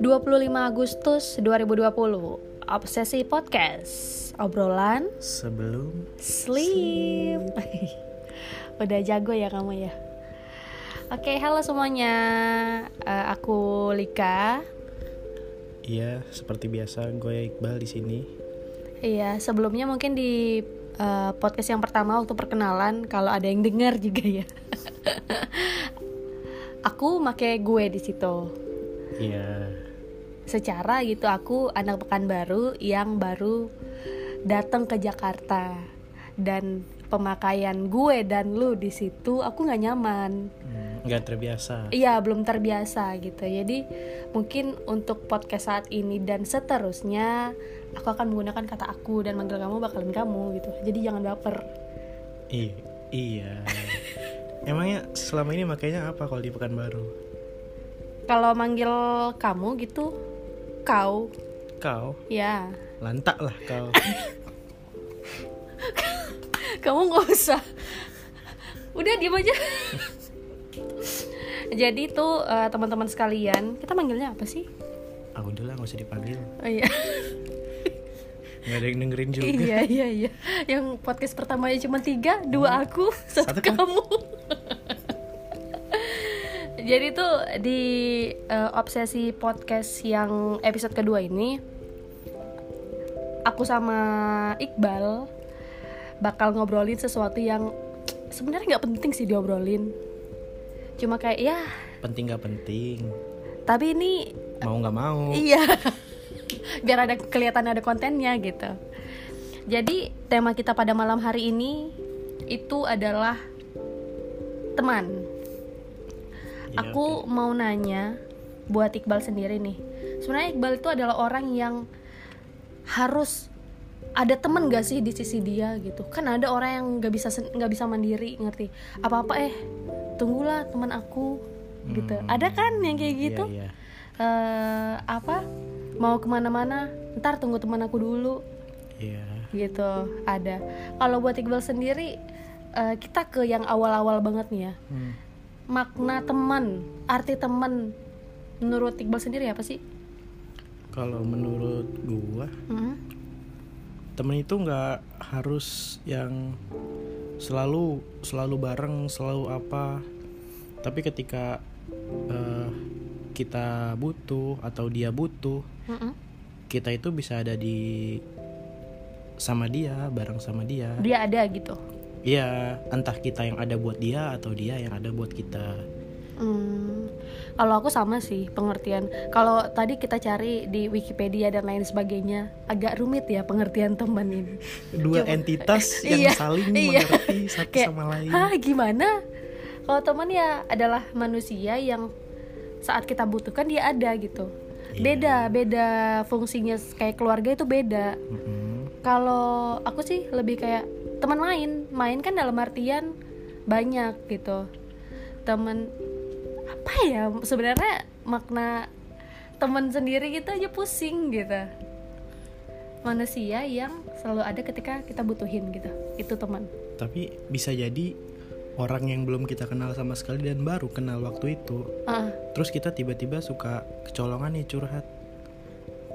25 Agustus 2020 Obsesi Podcast. Obrolan sebelum Sleep. Udah jago ya kamu ya? Oke halo semuanya. Eh, Aku Lika. Iya seperti biasa gue Iqbal di sini. Iya sebelumnya mungkin di eh, podcast yang pertama waktu perkenalan Kalau ada yang dengar juga ya. Aku make gue di situ. Iya secara gitu aku anak Pekanbaru yang baru datang ke Jakarta. Dan pemakaian gue dan lu di situ aku nggak nyaman. Hmm, nggak terbiasa. Iya belum terbiasa gitu. Jadi mungkin untuk podcast saat ini dan seterusnya aku akan menggunakan kata aku dan manggil kamu bakalan kamu gitu. Jadi jangan baper. I iya. Emangnya selama ini makanya apa kalau di Pekanbaru? Kalau manggil kamu gitu kau. Kau? Ya. Lantak lah kau. Kamu nggak usah. Udah diem aja. Jadi tuh eh, teman-teman sekalian kita manggilnya apa sih? Ah udahlah nggak usah dipanggil. Oh iya. Nggak ada yang dengerin juga. Iya iya iya. Yang podcast pertamanya cuma tiga dua aku satu, Satu kamu jadi tuh di eh, obsesi podcast yang episode kedua ini aku sama Iqbal bakal ngobrolin sesuatu yang sebenarnya nggak penting sih diobrolin cuma kayak ya penting nggak penting tapi ini mau nggak mau Iya. Biar ada kelihatan ada kontennya gitu. Jadi tema kita pada malam hari ini itu adalah teman. Iya, Aku oke. mau nanya buat Iqbal sendiri nih. Sebenarnya Iqbal itu adalah orang yang harus ada temen gak sih di sisi dia gitu kan ada orang yang nggak bisa nggak bisa mandiri ngerti apa apa eh tunggulah teman aku gitu Hmm. ada kan yang kayak gitu iya, iya. eh apa mau ke mana-mana ntar tunggu teman aku dulu iya gitu ada kalau buat Iqbal sendiri eh, kita ke yang awal-awal banget nih ya Hmm. Makna teman arti teman. Menurut Iqbal sendiri apa sih? Kalau menurut gua Mm-mm. temen itu nggak harus yang selalu selalu bareng selalu apa. Tapi ketika eh, kita butuh atau dia butuh Mm-mm. kita itu bisa ada di sama dia bareng sama dia. Dia ada gitu iya entah kita yang ada buat dia atau dia yang ada buat kita Hmm, kalau aku sama sih pengertian. Kalau tadi kita cari di Wikipedia dan lain sebagainya, agak rumit ya pengertian teman ini. dua Coba- entitas yang Iya, saling iya. mengerti satu Kayak, sama lain Hah, gimana? Kalau teman ya adalah manusia yang saat kita butuhkan dia ada gitu. Iya. Beda, beda fungsinya kayak keluarga itu beda. Mm-mm. Kalau aku sih lebih kayak teman main, main kan dalam artian banyak gitu. Teman apa ya sebenarnya makna teman sendiri gitu aja pusing gitu. Manusia yang selalu ada ketika kita butuhin gitu. Itu teman. tapi bisa jadi orang yang belum kita kenal sama sekali dan baru kenal waktu itu Ah, terus kita tiba-tiba suka kecolongan nih curhat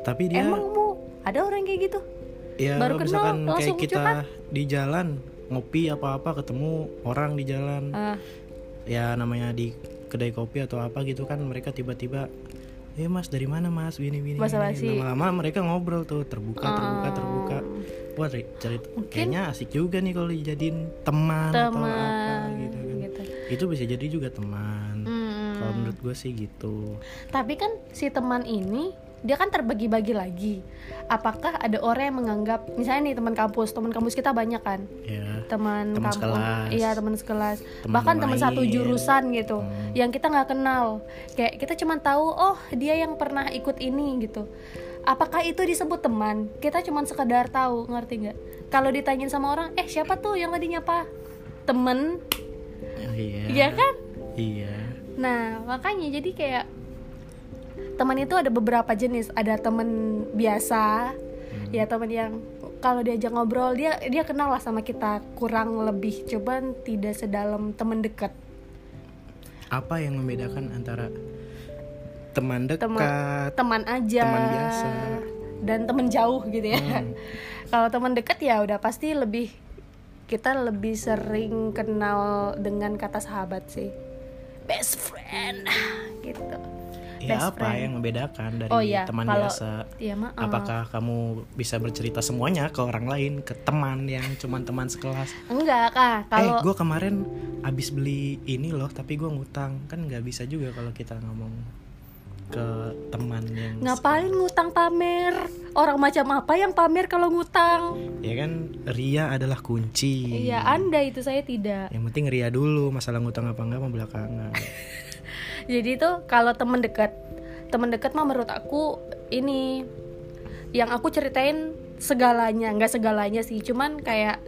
tapi dia emang mu ada orang kayak gitu? Ya baru kenal, misalkan kayak kita curhat? di jalan ngopi apa-apa ketemu orang di jalan Ah, ya namanya di kedai kopi atau apa gitu kan mereka tiba-tiba eh mas dari mana mas gini gini Basa-basi. gini." lama-lama mereka ngobrol tuh terbuka terbuka Ah. terbuka wah cari, cari kayaknya asik juga nih kalau dijadiin teman, atau apa teman gitu kan gitu. itu bisa jadi juga teman Hmm. kalau menurut gue sih gitu Tapi kan si teman ini dia kan terbagi-bagi lagi. Apakah ada orang yang menganggap misalnya nih teman kampus, teman kampus kita banyak kan? ya Teman Teman kampus. Iya, teman sekelas. Teman Bahkan teman satu jurusan gitu. Hmm. Yang kita nggak kenal. Kayak kita cuma tahu oh, dia yang pernah ikut ini gitu. Apakah itu disebut teman? Kita cuma sekedar tahu, ngerti nggak? Kalau ditanyain sama orang, "Eh, siapa tuh yang tadi nyapa?" Temen, iya iya kan? iya Nah, makanya jadi kayak teman itu ada beberapa jenis. Ada teman biasa, ya teman yang kalau diajak ngobrol dia dia kenal lah sama kita kurang lebih, cuman tidak sedalam teman dekat. apa yang membedakan antara teman dekat teman aja Teman biasa. dan teman jauh gitu ya Hmm. kalau teman dekat ya udah pasti lebih kita lebih sering kenal dengan kata sahabat sih best friend gitu ya Best apa friend. yang membedakan dari Oh iya, teman kalau- biasa? ya maaf apakah kamu bisa bercerita semuanya ke orang lain ke teman yang cuman teman sekelas? Enggak kak. Kalau eh gue kemarin abis beli ini loh tapi gue ngutang. Kan nggak bisa juga kalau kita ngomong ke teman yang ngapain ngutang pamer? Orang macam apa yang pamer kalau ngutang? Ya kan ria adalah kunci. Iya anda itu saya tidak. Yang penting ria dulu masalah ngutang apa enggak mah belakangan jadi tuh kalau temen dekat temen dekat mah menurut aku ini yang aku ceritain segalanya nggak segalanya sih cuman kayak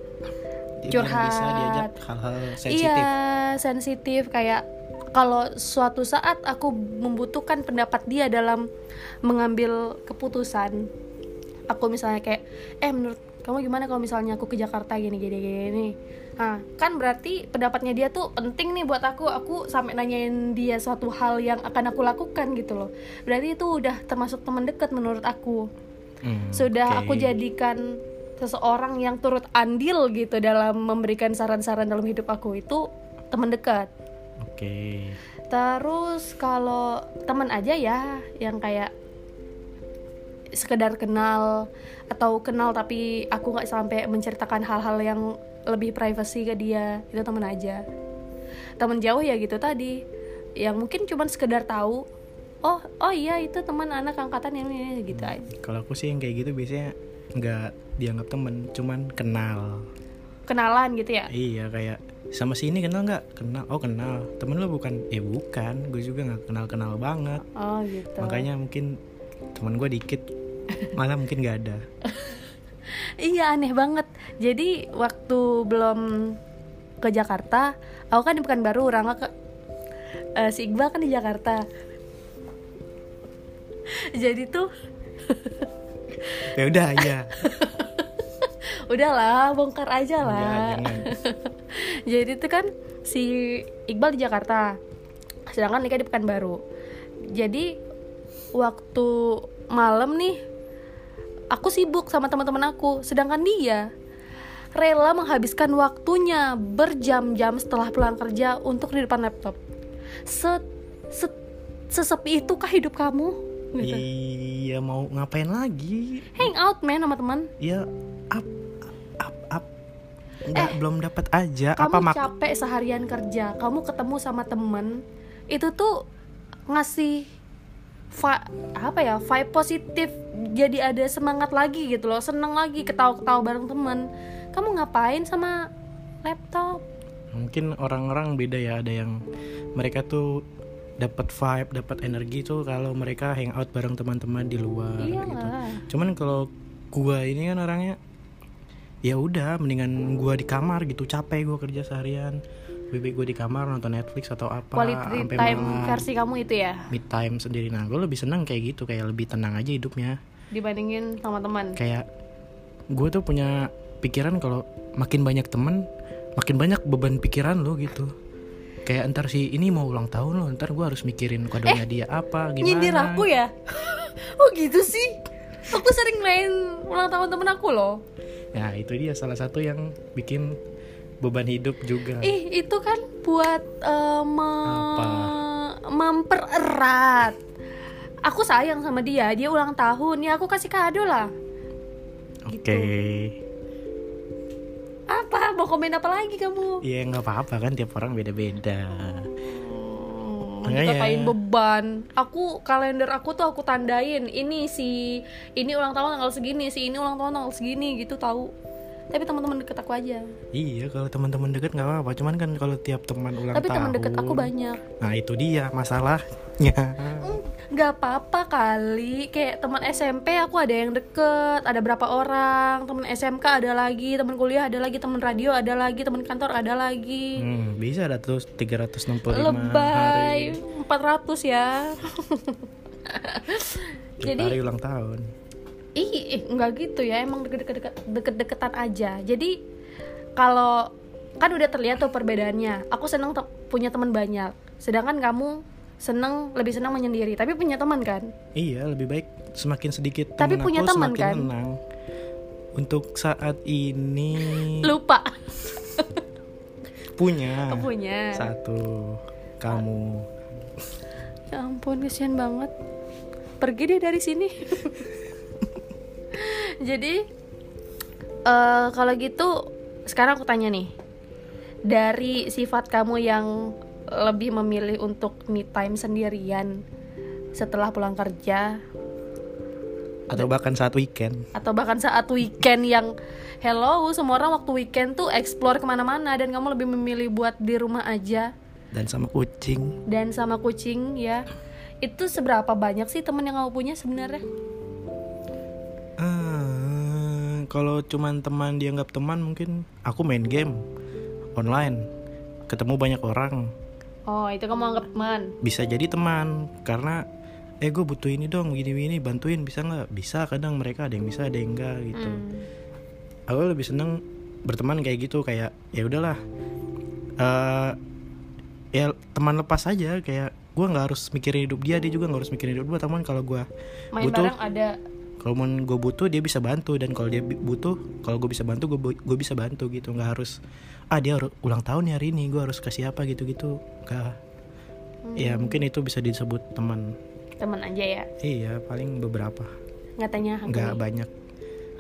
bisa Curhat. diajak hal-hal sensitif iya sensitif kayak kalau suatu saat aku membutuhkan pendapat dia dalam mengambil keputusan aku misalnya kayak eh menurut kamu gimana kalau misalnya aku ke Jakarta gini gini gini nah kan berarti pendapatnya dia tuh penting nih buat aku. Aku sampai nanyain dia suatu hal yang akan aku lakukan gitu loh. Berarti itu udah termasuk teman dekat menurut aku. Hmm, sudah oke. aku jadikan seseorang yang turut andil gitu dalam memberikan saran-saran dalam hidup aku itu teman dekat. Oke. Terus kalau teman aja ya yang kayak sekedar kenal atau kenal tapi aku nggak sampai menceritakan hal-hal yang lebih privacy ke dia. Itu teman aja. Teman jauh ya gitu tadi. Yang mungkin cuman sekedar tahu oh oh iya itu teman anak angkatan yang ini gitu aja. kalau aku sih yang kayak gitu biasanya nggak dianggap temen cuman kenal. Kenalan gitu ya. iya kayak sama si ini kenal nggak? Kenal. Oh kenal. Temen lo bukan? Eh bukan. Gue juga nggak kenal kenal banget. Oh gitu. makanya mungkin teman gue dikit. Malah mungkin nggak ada Iya aneh banget. Jadi waktu belum ke Jakarta, aku kan di Pekanbaru, Rangga ke eh, si Iqbal kan di Jakarta. Jadi tuh ya udah ya udahlah bongkar aja lah. jangan. Jadi tuh kan si Iqbal di Jakarta, sedangkan Lika di Pekanbaru. Jadi waktu malam nih, aku sibuk sama teman-teman aku, sedangkan dia rela menghabiskan waktunya berjam-jam setelah pulang kerja untuk di depan laptop. Se, se sesepi itukah hidup kamu? Gitu. iya mau ngapain lagi Hangout man sama teman. ya up up up nggak belum dapat aja kamu apa capek seharian kerja kamu ketemu sama temen itu tuh ngasih apa ya vibe positif jadi ada semangat lagi gitu loh seneng lagi ketawa-ketawa bareng temen. Kamu ngapain sama laptop? Mungkin orang-orang beda ya ada yang mereka tuh dapat vibe dapat energi tuh kalau mereka hangout bareng teman-teman di luar iya. gitu. Cuman kalau gua ini kan orangnya ya udah mendingan gua di kamar gitu capek gua kerja seharian lebih baik gua di kamar nonton Netflix atau apa quality time malam. versi kamu itu ya? Mid time sendiri. Nah gue lebih senang kayak gitu kayak lebih tenang aja hidupnya. Dibandingin sama teman? Kayak gue tuh punya pikiran kalau makin banyak temen makin banyak beban pikiran lo gitu. Kayak ntar si ini mau ulang tahun lo ntar gue harus mikirin kadonya dia apa gimana. Eh, nyindir aku ya? Oh gitu sih? Aku sering main ulang tahun temen aku loh. Nah itu dia salah satu yang bikin beban hidup juga Ih, itu kan buat eh, me- Apa? mempererat. Aku sayang sama dia, dia ulang tahun, ya aku kasih kado lah. oke gitu. Apa? Mau komen apa lagi kamu? Iya nggak apa-apa kan tiap orang beda-beda Hmm, dikatain beban. Aku kalender aku tuh aku tandain. Ini si ini ulang tahun tanggal segini, si ini ulang tahun tanggal segini gitu tahu. Tapi teman-teman deket aku aja. iya kalau teman-teman deket nggak apa-apa. Cuman kan kalau tiap teman ulang Tapi tahun teman deket aku banyak. nah itu dia masalahnya. Nggak apa-apa kali. Kayak teman SMP aku ada yang deket ada berapa orang. Teman SMK ada lagi teman kuliah ada lagi teman radio ada lagi teman kantor ada lagi. Hmm, bisa ada terus 365 lebay. Hari 400 ya. Jadi hari ulang tahun ih eh, nggak gitu ya emang deket-deket deket-deketan aja. Jadi kalau kan udah terlihat tuh perbedaannya. Aku seneng te- punya teman banyak. Sedangkan kamu seneng lebih senang menyendiri. Tapi punya teman kan? Iya, lebih baik semakin sedikit Tapi punya teman, kan? tenang. Untuk saat ini. Lupa. Punya. Oh, punya. Satu. Kamu. ya ampun kesian banget. Pergi deh dari sini jadi eh kalau gitu sekarang aku tanya nih dari sifat kamu yang lebih memilih untuk me time sendirian setelah pulang kerja Atau bahkan saat weekend. atau bahkan saat weekend yang hello semua orang waktu weekend tuh explore ke mana-mana dan kamu lebih memilih buat di rumah aja Dan sama kucing. dan sama kucing ya itu seberapa banyak sih temen yang kamu punya sebenarnya kalau cuman teman dianggap teman mungkin aku main game online. Ketemu banyak orang. oh itu kamu anggap teman Bisa jadi teman karena eh gue butuh ini dong gini-gini bantuin bisa nggak bisa kadang mereka ada yang bisa ada yang enggak gitu Hmm. aku lebih seneng berteman kayak gitu kayak ya udahlah eh ya teman lepas aja kayak gue nggak harus mikirin hidup dia dia juga nggak harus mikirin hidup gue teman kalau gue main butuh bareng ada kalau mau gue butuh dia bisa bantu. Dan kalau dia butuh kalau gue bisa bantu gue gue bisa bantu gitu. Nggak harus ah dia ulang tahun ya hari ini gue harus kasih apa gitu gitu nggak ya mungkin itu bisa disebut teman. Teman aja ya? Iya paling beberapa. Nggak tanya aku nggak nih. banyak.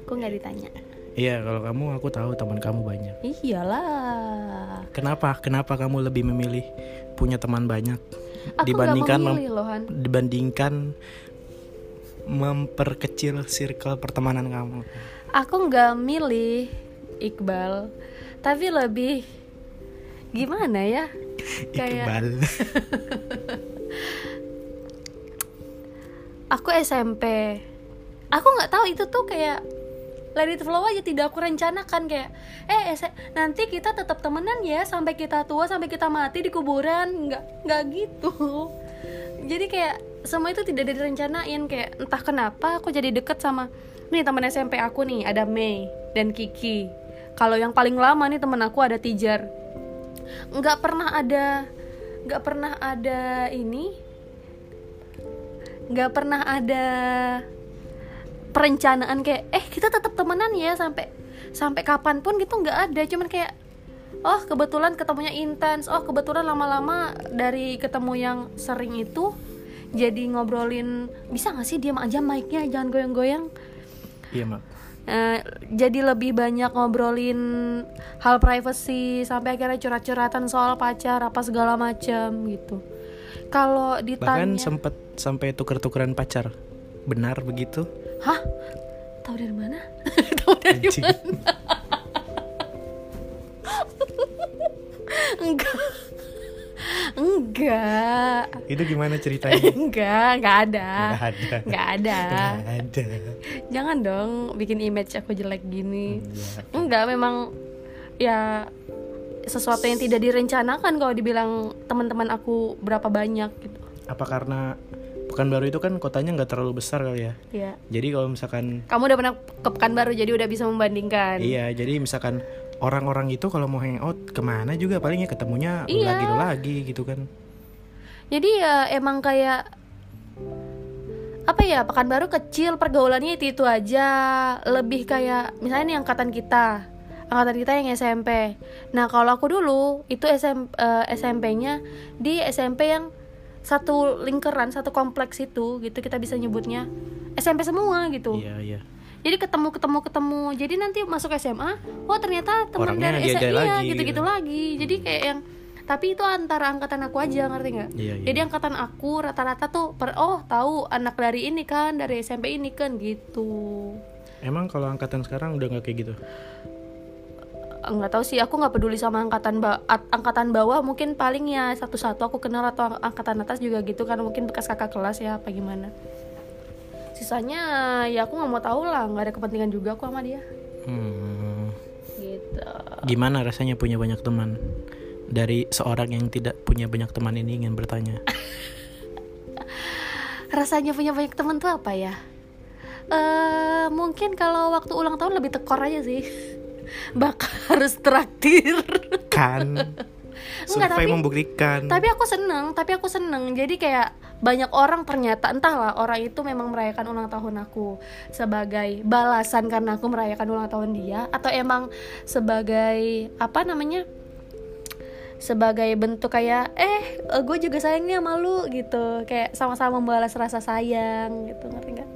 Aku nggak ditanya. Iya kalau kamu aku tahu teman kamu banyak. Iyalah. Kenapa? Kenapa kamu lebih memilih punya teman banyak aku dibandingkan memilih loh Han. dibandingkan memperkecil circle pertemanan kamu? Aku nggak milih Iqbal tapi lebih gimana ya? Kayak Iqbal. Aku SMP aku nggak tahu itu tuh kayak let it flow aja tidak aku rencanakan kayak eh nanti kita tetap temenan ya sampai kita tua sampai kita mati di kuburan. Nggak nggak gitu. Jadi kayak semua itu tidak direncanain. Kayak entah kenapa aku jadi deket sama nih teman SMP aku nih ada Mei dan Kiki. Kalau yang paling lama nih temen aku ada Tijar. Nggak pernah ada nggak pernah ada ini nggak pernah ada perencanaan kayak eh kita tetap temenan ya sampai sampai kapan pun gitu nggak ada. Cuman kayak oh kebetulan ketemunya intens. Oh kebetulan lama-lama dari ketemu yang sering itu jadi ngobrolin bisa nggak sih diam aja mic-nya jangan goyang-goyang iya mak Eh, jadi lebih banyak ngobrolin hal privacy sampai akhirnya curhat-curhatan soal pacar apa segala macam gitu kalau bahkan ditanya sempet sampai tuker-tukeran pacar benar begitu Hah? Tahu dari mana? Tahu dari Anjing. mana? Enggak. Enggak. itu gimana ceritanya Enggak, enggak ada. Nggak ada Enggak ada. Nggak ada Jangan dong bikin image aku jelek gini. Iya. Enggak, memang ya sesuatu yang tidak direncanakan kalau dibilang teman-teman aku berapa banyak gitu. apa karena Pekanbaru itu kan kotanya nggak terlalu besar kali ya Ya. jadi kalau misalkan Kamu udah pernah ke Pekanbaru jadi udah bisa membandingkan. iya jadi misalkan orang-orang itu kalau mau hangout ke mana juga palingnya ketemunya Iya. lagi lagi gitu kan Jadi ya emang kayak apa ya Pekanbaru kecil pergaulannya itu itu aja lebih kayak misalnya nih angkatan kita angkatan kita yang SMP. Nah kalau aku dulu itu SM, eh, SMP-nya di SMP yang satu lingkaran satu kompleks itu gitu kita bisa nyebutnya SMP semua gitu. iya iya Jadi ketemu ketemu ketemu. Jadi nanti masuk SMA, oh ternyata teman dari SMA lagi, gitu-gitu gitu. lagi. Jadi kayak yang tapi itu antara angkatan aku aja ngerti nggak? Iya, iya. Jadi angkatan aku rata-rata tuh per oh tahu anak dari ini kan dari SMP ini kan gitu. emang kalau angkatan sekarang udah nggak kayak gitu nggak tahu sih aku nggak peduli sama angkatan ba- at- angkatan bawah mungkin paling ya satu-satu aku kenal atau ang- angkatan atas juga gitu kan mungkin bekas kakak kelas ya apa gimana sisanya ya aku nggak mau tahu lah nggak ada kepentingan juga aku sama dia. Hmm, gitu. Gimana rasanya punya banyak teman? Dari seorang yang tidak punya banyak teman ini ingin bertanya. Rasanya punya banyak teman tuh apa ya? Eh mungkin kalau waktu ulang tahun lebih tekor aja sih. Bakal harus traktir. Kan Enggak, survei tapi- membuktikan. tapi aku seneng tapi aku seneng. Jadi kayak banyak orang ternyata entahlah orang itu memang merayakan ulang tahun aku sebagai balasan karena aku merayakan ulang tahun dia atau emang sebagai apa namanya sebagai bentuk kayak eh gue juga sayang nih sama lu gitu. Kayak sama-sama membalas rasa sayang gitu. Ngerti nggak?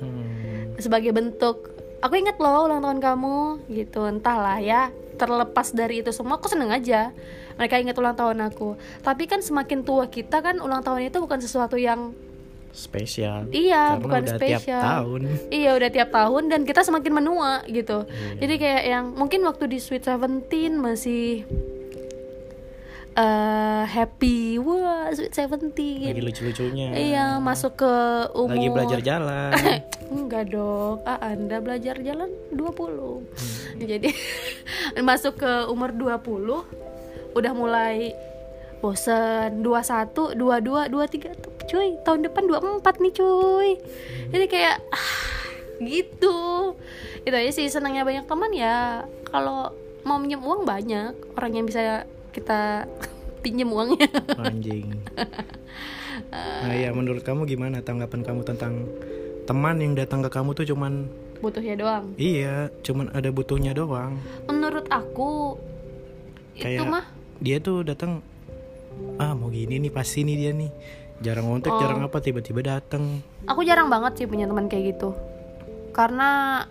Hmm, sebagai bentuk aku inget loh ulang tahun kamu gitu. Entahlah ya terlepas dari itu semua aku seneng aja mereka inget ulang tahun aku. Tapi kan semakin tua kita kan ulang tahun itu bukan sesuatu yang spesial. Iya, Karena bukan udah spesial. tiap tahun. Iya udah tiap tahun dan kita semakin menua gitu. Iya. jadi kayak yang mungkin waktu di Sweet Seventeen masih eh happy. Wah Sweet lagi Seventeen lucu-lucunya. Iya masuk ke umur. Lagi belajar jalan. Enggak dong, ah, Anda belajar jalan 20 Hmm. Jadi masuk ke umur 20 Udah mulai bosen. 21, 22, 23 tuh cuy Tahun depan 24 nih cuy. Jadi kayak ah, gitu. Itu aja sih senangnya banyak teman ya Kalau mau minjem uang banyak. Orang yang bisa kita pinjem uangnya. Anjing. Nah ya menurut kamu gimana tanggapan kamu tentang teman yang datang ke kamu tuh cuman Butuhnya doang? Iya cuman ada butuhnya doang. Menurut aku Itu Kayak- mah dia tuh datang ah mau gini nih pasti nih dia nih jarang ngontek Oh. jarang apa tiba-tiba datang Aku jarang banget sih punya teman kayak gitu. Karena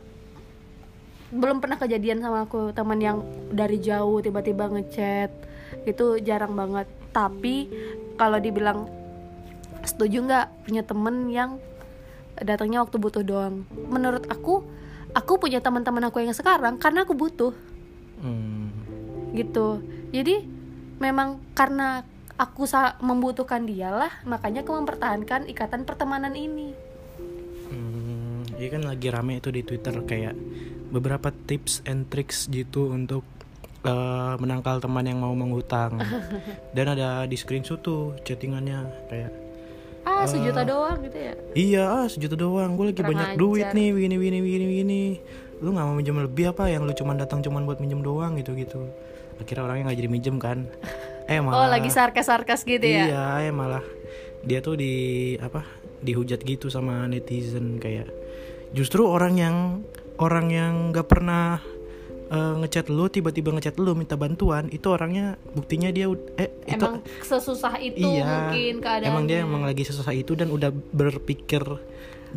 belum pernah kejadian sama aku teman yang dari jauh tiba-tiba ngechat itu jarang banget. Tapi kalau dibilang setuju nggak punya temen yang datangnya waktu butuh doang. Menurut aku, aku punya teman-teman aku yang sekarang karena aku butuh hmm. gitu. Jadi memang karena aku sa- membutuhkan dialah makanya aku mempertahankan ikatan pertemanan ini. Hmm, iya kan lagi rame itu di Twitter kayak beberapa tips and tricks gitu untuk eh, menangkal teman yang mau mengutang. Dan ada di screenshot tuh chattingannya kayak ah sejuta doang gitu ya iya ah sejuta doang gue lagi Kurang banyak ajar. duit nih begini begini begini begini lu nggak mau minjem lebih apa yang lu cuman datang cuman buat minjem doang gitu gitu akhirnya orangnya nggak jadi minjem kan eh oh malah lagi sarkas sarkas gitu ya Iya, ya malah dia tuh di apa? dihujat gitu sama netizen kayak justru orang yang orang yang nggak pernah eh, ngechat lu tiba-tiba ngechat lu minta bantuan itu orangnya buktinya dia eh itu emang sesusah itu iya mungkin keadaannya emang dia emang lagi susah itu dan udah berpikir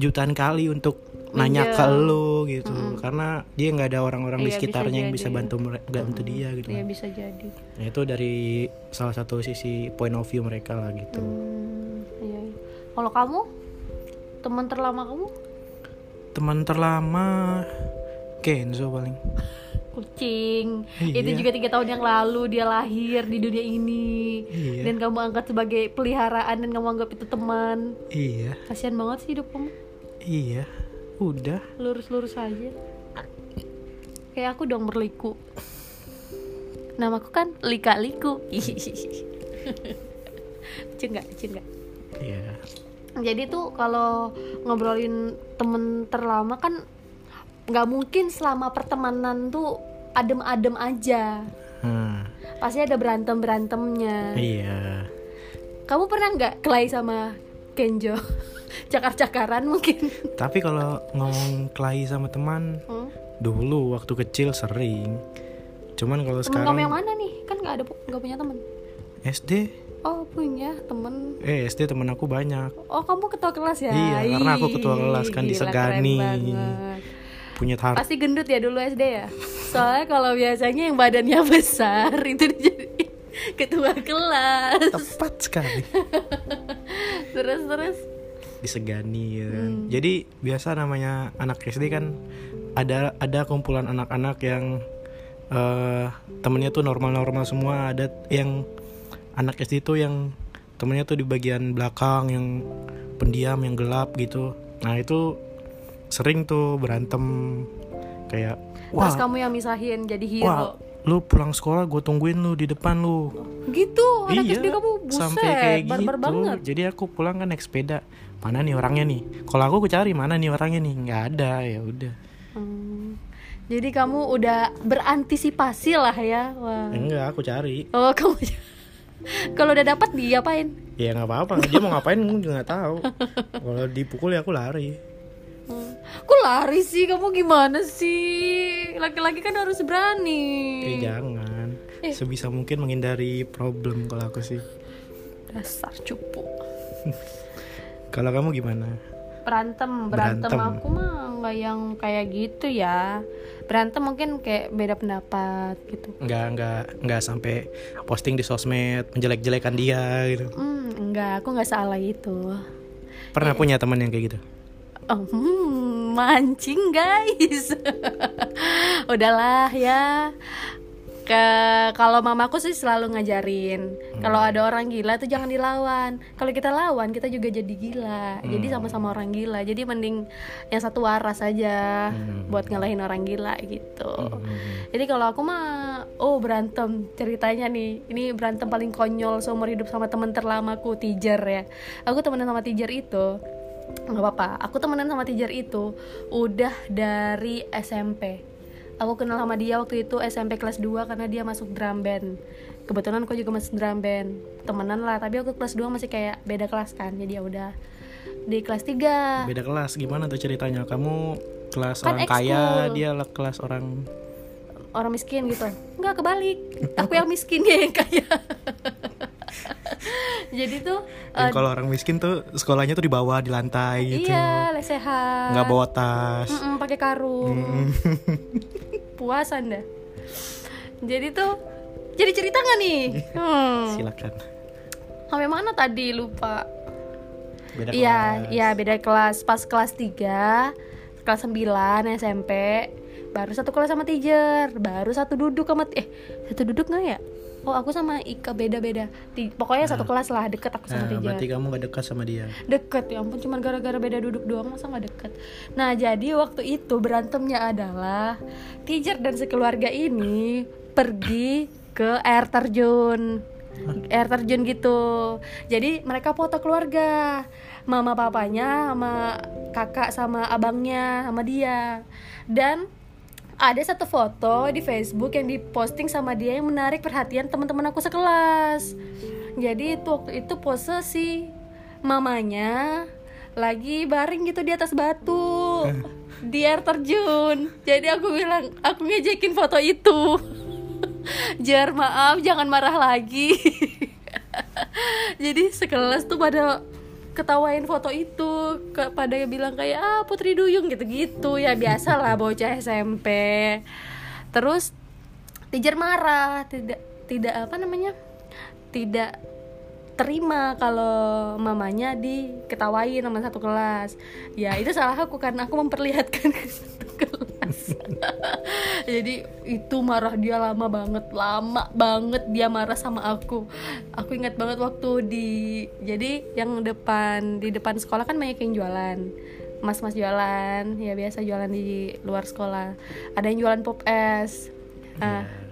jutaan kali untuk nanya ke Minjem. lu gitu karena dia nggak ada orang-orang di Iya, bisa sekitarnya yang jadi. bisa bantu bantu dia gitu Iya bisa jadi Nah, itu dari salah satu sisi point of view mereka lah gitu. iya. iya. kalau kamu teman terlama kamu Teman terlama Kenzo paling. kucing Iya. itu juga tiga tahun yang lalu dia lahir di dunia ini Iya. dan kamu angkat sebagai peliharaan dan kamu anggap itu teman Iya, kasihan banget sih hidup kamu iya. Udah. lurus-lurus aja. Kayak aku dong berliku. Namaku kan Lika Liku lucu nggak Iya. jadi tuh kalau ngobrolin temen terlama kan nggak mungkin selama pertemanan tuh adem-adem aja. Hmm, pasti ada berantem berantemnya iya. kamu pernah nggak kelai sama Kenjo cakar-cakaran mungkin Tapi kalau ngomong kelahi sama teman hmm? dulu waktu kecil sering. Cuman kalau temen kamu yang sekarang mana nih kan nggak ada nggak punya temen SD oh punya temen eh SD temen aku banyak. Oh kamu ketua kelas ya? Iya, karena aku ketua kelas, kan gila, disegani. Punya tar Pasti gendut ya dulu SD ya? Soalnya kalau biasanya yang badannya besar itu jadi ketua kelas. tepat sekali. Terus terus. Disegani ya kan. Hmm. Jadi biasa namanya anak SD kan ada ada kumpulan anak-anak yang eh temennya tuh normal-normal semua, ada yang anak SD tuh yang temennya tuh di bagian belakang yang pendiam, yang gelap gitu. Nah, itu sering tuh berantem kayak Terus wah, kamu yang misahin jadi wah, hero. Lu pulang sekolah gue tungguin lu di depan lu. Gitu, anak iya, SD kamu buset, sampai kayak barbar gitu. banget. Jadi aku pulang kan naik sepeda. Mana nih orangnya nih? Kalau aku aku cari mana nih orangnya nih? nggak ada ya udah. Hmm. Jadi kamu udah berantisipasi lah ya. Wah. Enggak, aku cari. Oh kamu kalau udah dapat diapain ya nggak apa-apa dia mau ngapain gue juga nggak tahu kalau dipukul ya aku lari Hmm. Kok lari sih? Kamu gimana sih? Laki-laki kan harus berani. ya jangan Eh. sebisa mungkin menghindari problem kalau aku sih Dasar cupu. kalau kamu gimana Berantem, berantem, Berantem. aku mah nggak yang kayak gitu ya. Berantem mungkin kayak beda pendapat gitu. nggak nggak nggak sampai posting di sosmed menjelek-jelekan dia gitu Hmm, enggak, aku nggak salah itu. pernah punya teman yang kayak gitu Oh, hmm, mancing guys. Udahlah ya. Ke kalau mamaku sih selalu ngajarin kalau ada orang gila tuh jangan dilawan. Kalau kita lawan kita juga jadi gila. Jadi sama-sama orang gila. Jadi mending yang satu waras aja buat ngalahin orang gila gitu. Jadi kalau aku mah oh berantem ceritanya nih. Ini berantem paling konyol seumur hidup sama teman terlamaku Tijer ya. Aku temenan sama Tijer itu nggak apa-apa. Aku temenan sama teacher itu udah dari SMP aku kenal sama dia waktu itu SMP kelas 2 karena dia masuk drum band. Kebetulan aku juga masuk drum band. Temenan lah tapi aku kelas 2 masih kayak beda kelas kan. Jadi ya udah di kelas 3 beda kelas. Gimana tuh ceritanya? Kamu kelas Kan orang kaya dia lah kelas orang orang miskin gitu. Nggak kebalik. Aku yang miskin dia yang kaya jadi tuh Dan kalau orang miskin tuh sekolahnya tuh di bawah di lantai gitu. iya lesehan nggak bawa tas. Mm-mm, pakai karung. Puas anda. Jadi tuh jadi cerita nggak nih? Hmm. silakan. Sampai mana tadi? Lupa. Beda iya kelas. iya beda kelas. Pas kelas 3 kelas 9 SMP baru satu kelas sama teacher baru satu duduk sama eh satu duduk nggak ya oh aku sama Ika beda beda Ti- pokoknya satu kelas lah deket aku sama nah, teacher berarti kamu gak dekat sama dia. Deket ya ampun cuma gara-gara beda duduk doang masa nggak deket? Nah jadi waktu itu berantemnya adalah teacher dan sekeluarga ini pergi ke air terjun. Air terjun gitu. Jadi mereka foto keluarga. Mama papanya sama kakak sama abangnya sama dia. Dan ada satu foto di Facebook yang diposting sama dia yang menarik perhatian teman-teman aku sekelas. Jadi itu waktu itu pose si mamanya lagi baring gitu di atas batu di air terjun. Jadi aku bilang aku ngejekin foto itu. Jar maaf jangan marah lagi. Jadi sekelas tuh pada ketawain foto itu ke pada bilang kayak ah Putri Duyung gitu-gitu. Ya biasa lah bocah SMP terus teacher marah tidak tidak apa namanya tidak terima kalau mamanya diketawain sama satu kelas. Ya itu salah aku karena aku memperlihatkan ke satu kelas. Jadi itu marah dia lama banget lama banget dia marah sama aku. Aku ingat banget waktu di jadi yang depan di depan sekolah kan banyak yang jualan. Mas-mas jualan ya biasa jualan di luar sekolah. Ada yang jualan pop es. Ah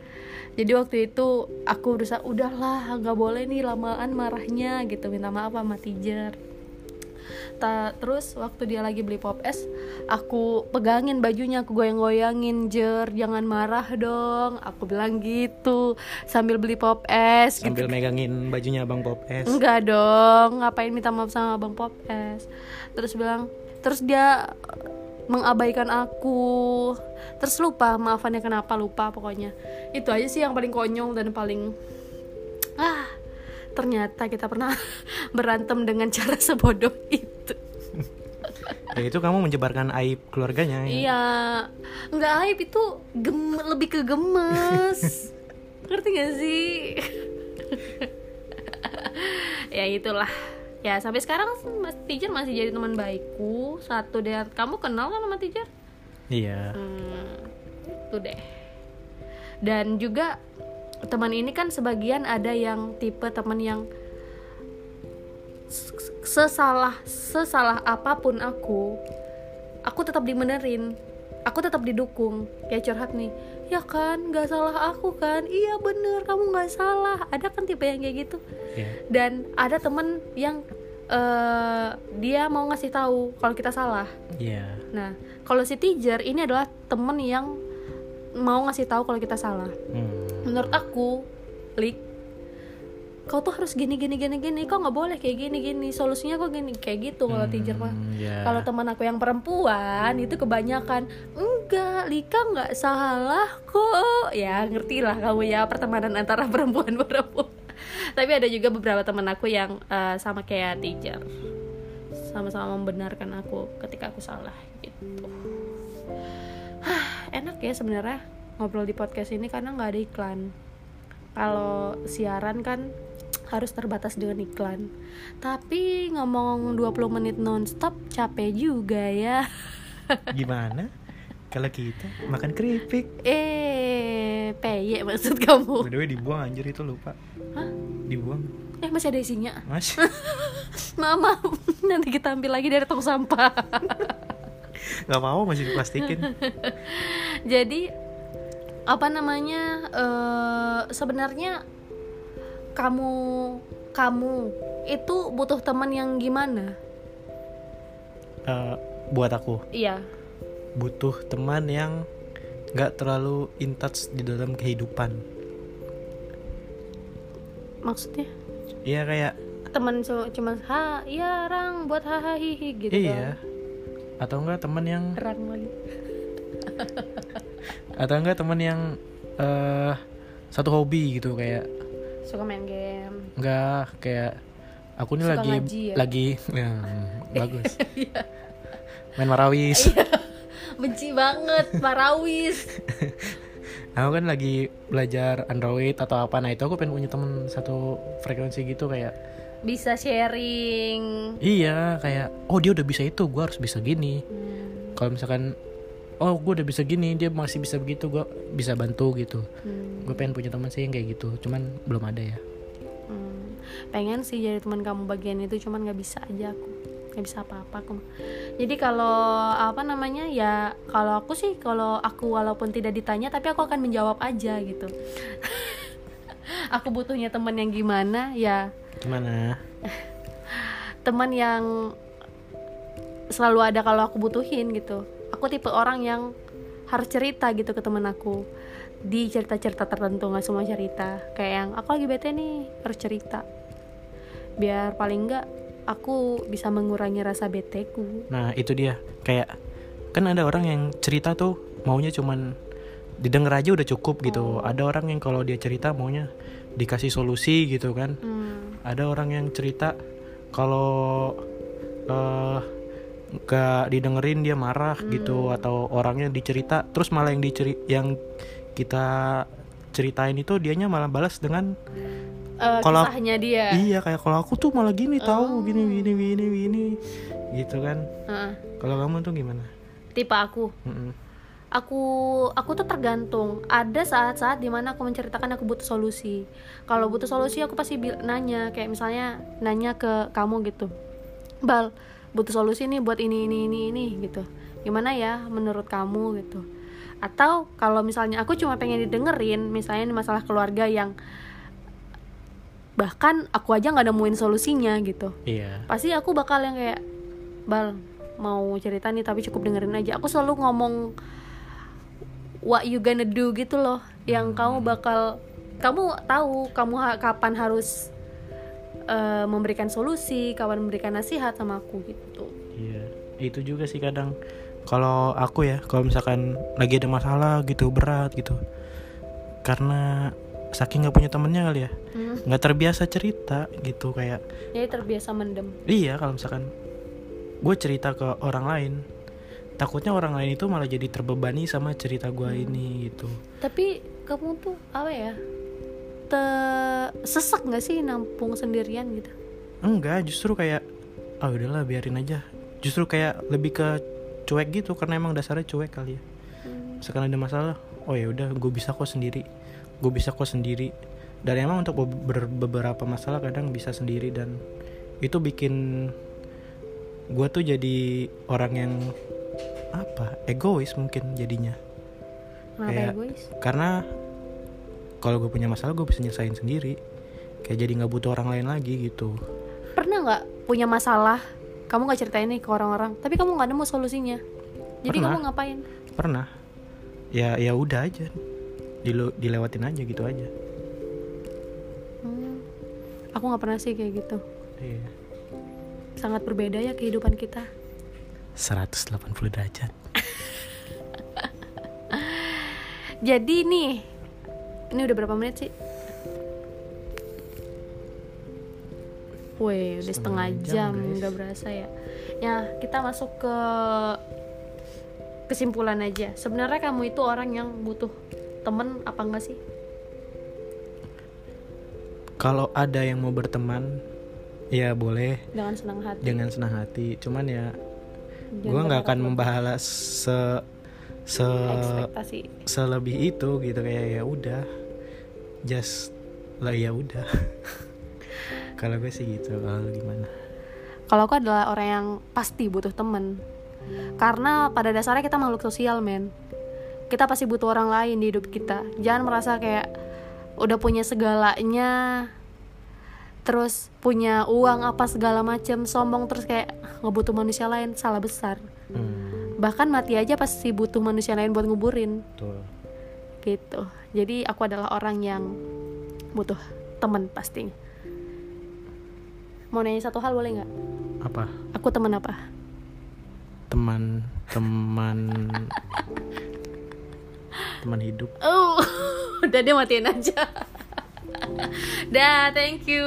jadi waktu itu aku berusaha udahlah nggak boleh nih lamaan marahnya gitu. Minta maaf sama teacher. Ta- terus waktu dia lagi beli pop es aku pegangin bajunya aku goyang-goyangin jer jangan marah dong. Aku bilang gitu sambil beli pop es gitu. sambil megangin bajunya abang pop es. Enggak dong ngapain minta maaf sama bang pop es? Terus bilang terus dia mengabaikan aku. Terus lupa maafannya kenapa lupa pokoknya. Itu aja sih yang paling konyol dan paling ah ternyata kita pernah berantem dengan cara sebodoh itu. Ya itu kamu menyebarkan aib keluarganya ya. iya. Nggak aib itu gem lebih ke gemes. Ngerti gak sih? Ya itulah ya sampai sekarang mas teacher masih jadi teman baikku satu deh kamu kenal kan sama teacher iya Hmm, itu deh. Dan juga teman ini kan sebagian ada yang tipe teman yang sesalah sesalah apa pun aku, aku tetap dimenerin, aku tetap didukung. Kayak curhat nih, ya kan, nggak salah aku kan? Iya bener, kamu nggak salah. Ada kan tipe yang kayak gitu. Iya. Dan ada temen yang eh, dia mau ngasih tahu kalau kita salah. iya Nah, kalau si teacher ini adalah temen yang mau ngasih tahu kalau kita salah. Hmm. Menurut aku, Lik, kau tuh harus gini gini gini gini kok nggak boleh kayak gini gini solusinya kok gini kayak gitu kalau teacher mah Hmm, ya. kalau teman aku yang perempuan itu kebanyakan enggak Lika nggak salah kok ya ngerti lah kamu ya pertemanan antara perempuan perempuan tapi ada juga beberapa teman aku yang eh, sama kayak teacher sama-sama membenarkan aku ketika aku salah gitu. Hah, enak ya sebenarnya ngobrol di podcast ini karena nggak ada iklan. Kalau siaran kan harus terbatas dengan iklan. Tapi ngomong 20 menit nonstop capek juga ya. Gimana? Kalau kita makan keripik. Eh peye maksud kamu. By the way dibuang anjir itu lupa. Hah? dibuang. Eh masih ada isinya? Mas mama nanti kita ambil lagi dari tong sampah. Nggak mau masih diplastikin. Jadi apa namanya eh sebenarnya kamu kamu itu butuh teman yang gimana? Eh, buat aku? Iya. Butuh teman yang nggak terlalu in touch di dalam kehidupan. Maksudnya? Iya kayak teman cu- cuma ha iya rang buat hahaha hihi gitu iya. atau enggak teman yang rang lagi. Atau enggak teman yang eh satu hobi gitu kayak suka main game. Enggak kayak aku nih Suka lagi ngaji ya? lagi ya, bagus. Main marawis benci banget parawis aku kan lagi belajar Android atau apa. Nah itu aku pengen punya temen satu frekuensi gitu kayak bisa sharing. Iya kayak oh dia udah bisa itu gua harus bisa gini. Hmm, kalau misalkan oh gue udah bisa gini dia masih bisa begitu gua bisa bantu gitu. Hmm, gue pengen punya teman sih yang kayak gitu cuman belum ada ya. Hmm. pengen sih jadi teman kamu bagian itu cuman nggak bisa aja aku nggak bisa apa-apa aku jadi kalau apa namanya ya kalau aku sih kalau aku walaupun tidak ditanya tapi aku akan menjawab aja gitu. Aku butuhnya teman yang gimana ya. Gimana? Teman yang selalu ada kalau aku butuhin gitu. Aku tipe orang yang harus cerita gitu ke teman aku. Di cerita-cerita tertentu nggak semua cerita. Kayak yang aku lagi bete nih harus cerita. Biar paling nggak aku bisa mengurangi rasa beteku. Nah itu dia. Kayak kan ada orang yang cerita tuh maunya cuman didengar aja udah cukup gitu. Ada orang yang kalau dia cerita maunya dikasih solusi gitu kan. Hmm, ada orang yang cerita kalau eh gak didengerin dia marah gitu atau orangnya dicerita terus malah yang diceri yang kita ceritain itu dianya malah balas dengan eh, Kalau- kisahnya dia. Iya kayak kalau aku tuh malah gini tahu gini gini gini gini. Gitu kan. Heeh. kalau kamu tuh gimana? Tipe aku. Mm-mm. aku aku tuh tergantung. Ada saat-saat di mana aku menceritakan aku butuh solusi. Kalau butuh solusi aku pasti nanya. Kayak misalnya nanya ke kamu gitu. Bal butuh solusi nih buat ini ini ini ini gitu. Gimana ya menurut kamu gitu. Atau kalau misalnya aku cuma pengen didengerin misalnya masalah keluarga yang bahkan aku aja nggak nemuin solusinya gitu. Iya. Pasti aku bakal yang kayak bal mau cerita nih tapi cukup dengerin aja. Aku selalu ngomong what you gonna do? gitu loh. Yang kamu bakal kamu tahu kamu ha- kapan harus eh, memberikan solusi kapan memberikan nasihat sama aku gitu. Iya. Itu juga sih kadang. Kalau aku ya kalau misalkan lagi ada masalah gitu berat gitu. Karena saking nggak punya temennya kali ya. Hmm, nggak terbiasa cerita gitu kayak jadi terbiasa mendem. Iya kalau misalkan gue cerita ke orang lain takutnya orang lain itu malah jadi terbebani sama cerita gue ini gitu. Tapi kamu tuh apa ya te sesek nggak sih nampung sendirian gitu? Enggak justru kayak ah udahlah biarin aja. Justru kayak lebih ke cuek gitu karena emang dasarnya cuek kali ya. Hmm, misalkan ada masalah oh ya udah gue bisa kok sendiri gue bisa kok sendiri. Dan emang untuk beber- beberapa masalah kadang bisa sendiri dan itu bikin gue tuh jadi orang yang apa egois mungkin jadinya. Kenapa Kayak- egois? karena kalau gue punya masalah gue bisa nyelesain sendiri. Kayak jadi nggak butuh orang lain lagi gitu. Pernah nggak punya masalah? Kamu nggak ceritain nih ke orang-orang tapi kamu nggak nemu solusinya. Jadi Pernah. kamu ngapain? Pernah. Ya ya udah aja Dile- dilewatin aja gitu aja. Hmm. aku nggak pernah sih kayak gitu. Iya. Sangat berbeda ya kehidupan kita. 180 derajat. Jadi nih ini udah berapa menit sih? Wih, udah setengah, Setengah jam, jam, nggak berasa ya. Ya, kita masuk ke kesimpulan aja. Sebenarnya kamu itu orang yang butuh temen apa enggak sih? kalau ada yang mau berteman ya boleh. Dengan senang hati. dengan senang hati. Cuman ya gue nggak akan membalas se se ekspektasi. selebih itu gitu. Kayak ya udah just lah ya udah. Kalau gue sih gitu. Kalau gimana? Kalau aku adalah orang yang pasti butuh temen. Karena pada dasarnya kita makhluk sosial men Kita pasti butuh orang lain di hidup kita. Jangan merasa kayak udah punya segalanya Terus punya uang apa segala macem Sombong terus kayak ngebutuh manusia lain. Salah besar. Hmm, Bahkan mati aja pasti butuh manusia lain buat nguburin. Betul. Gitu. Jadi aku adalah orang yang butuh temen pastinya Mau nanya satu hal boleh nggak? apa? Aku temen apa? teman teman teman hidup Oh, udah dia matiin aja. Dah, thank you.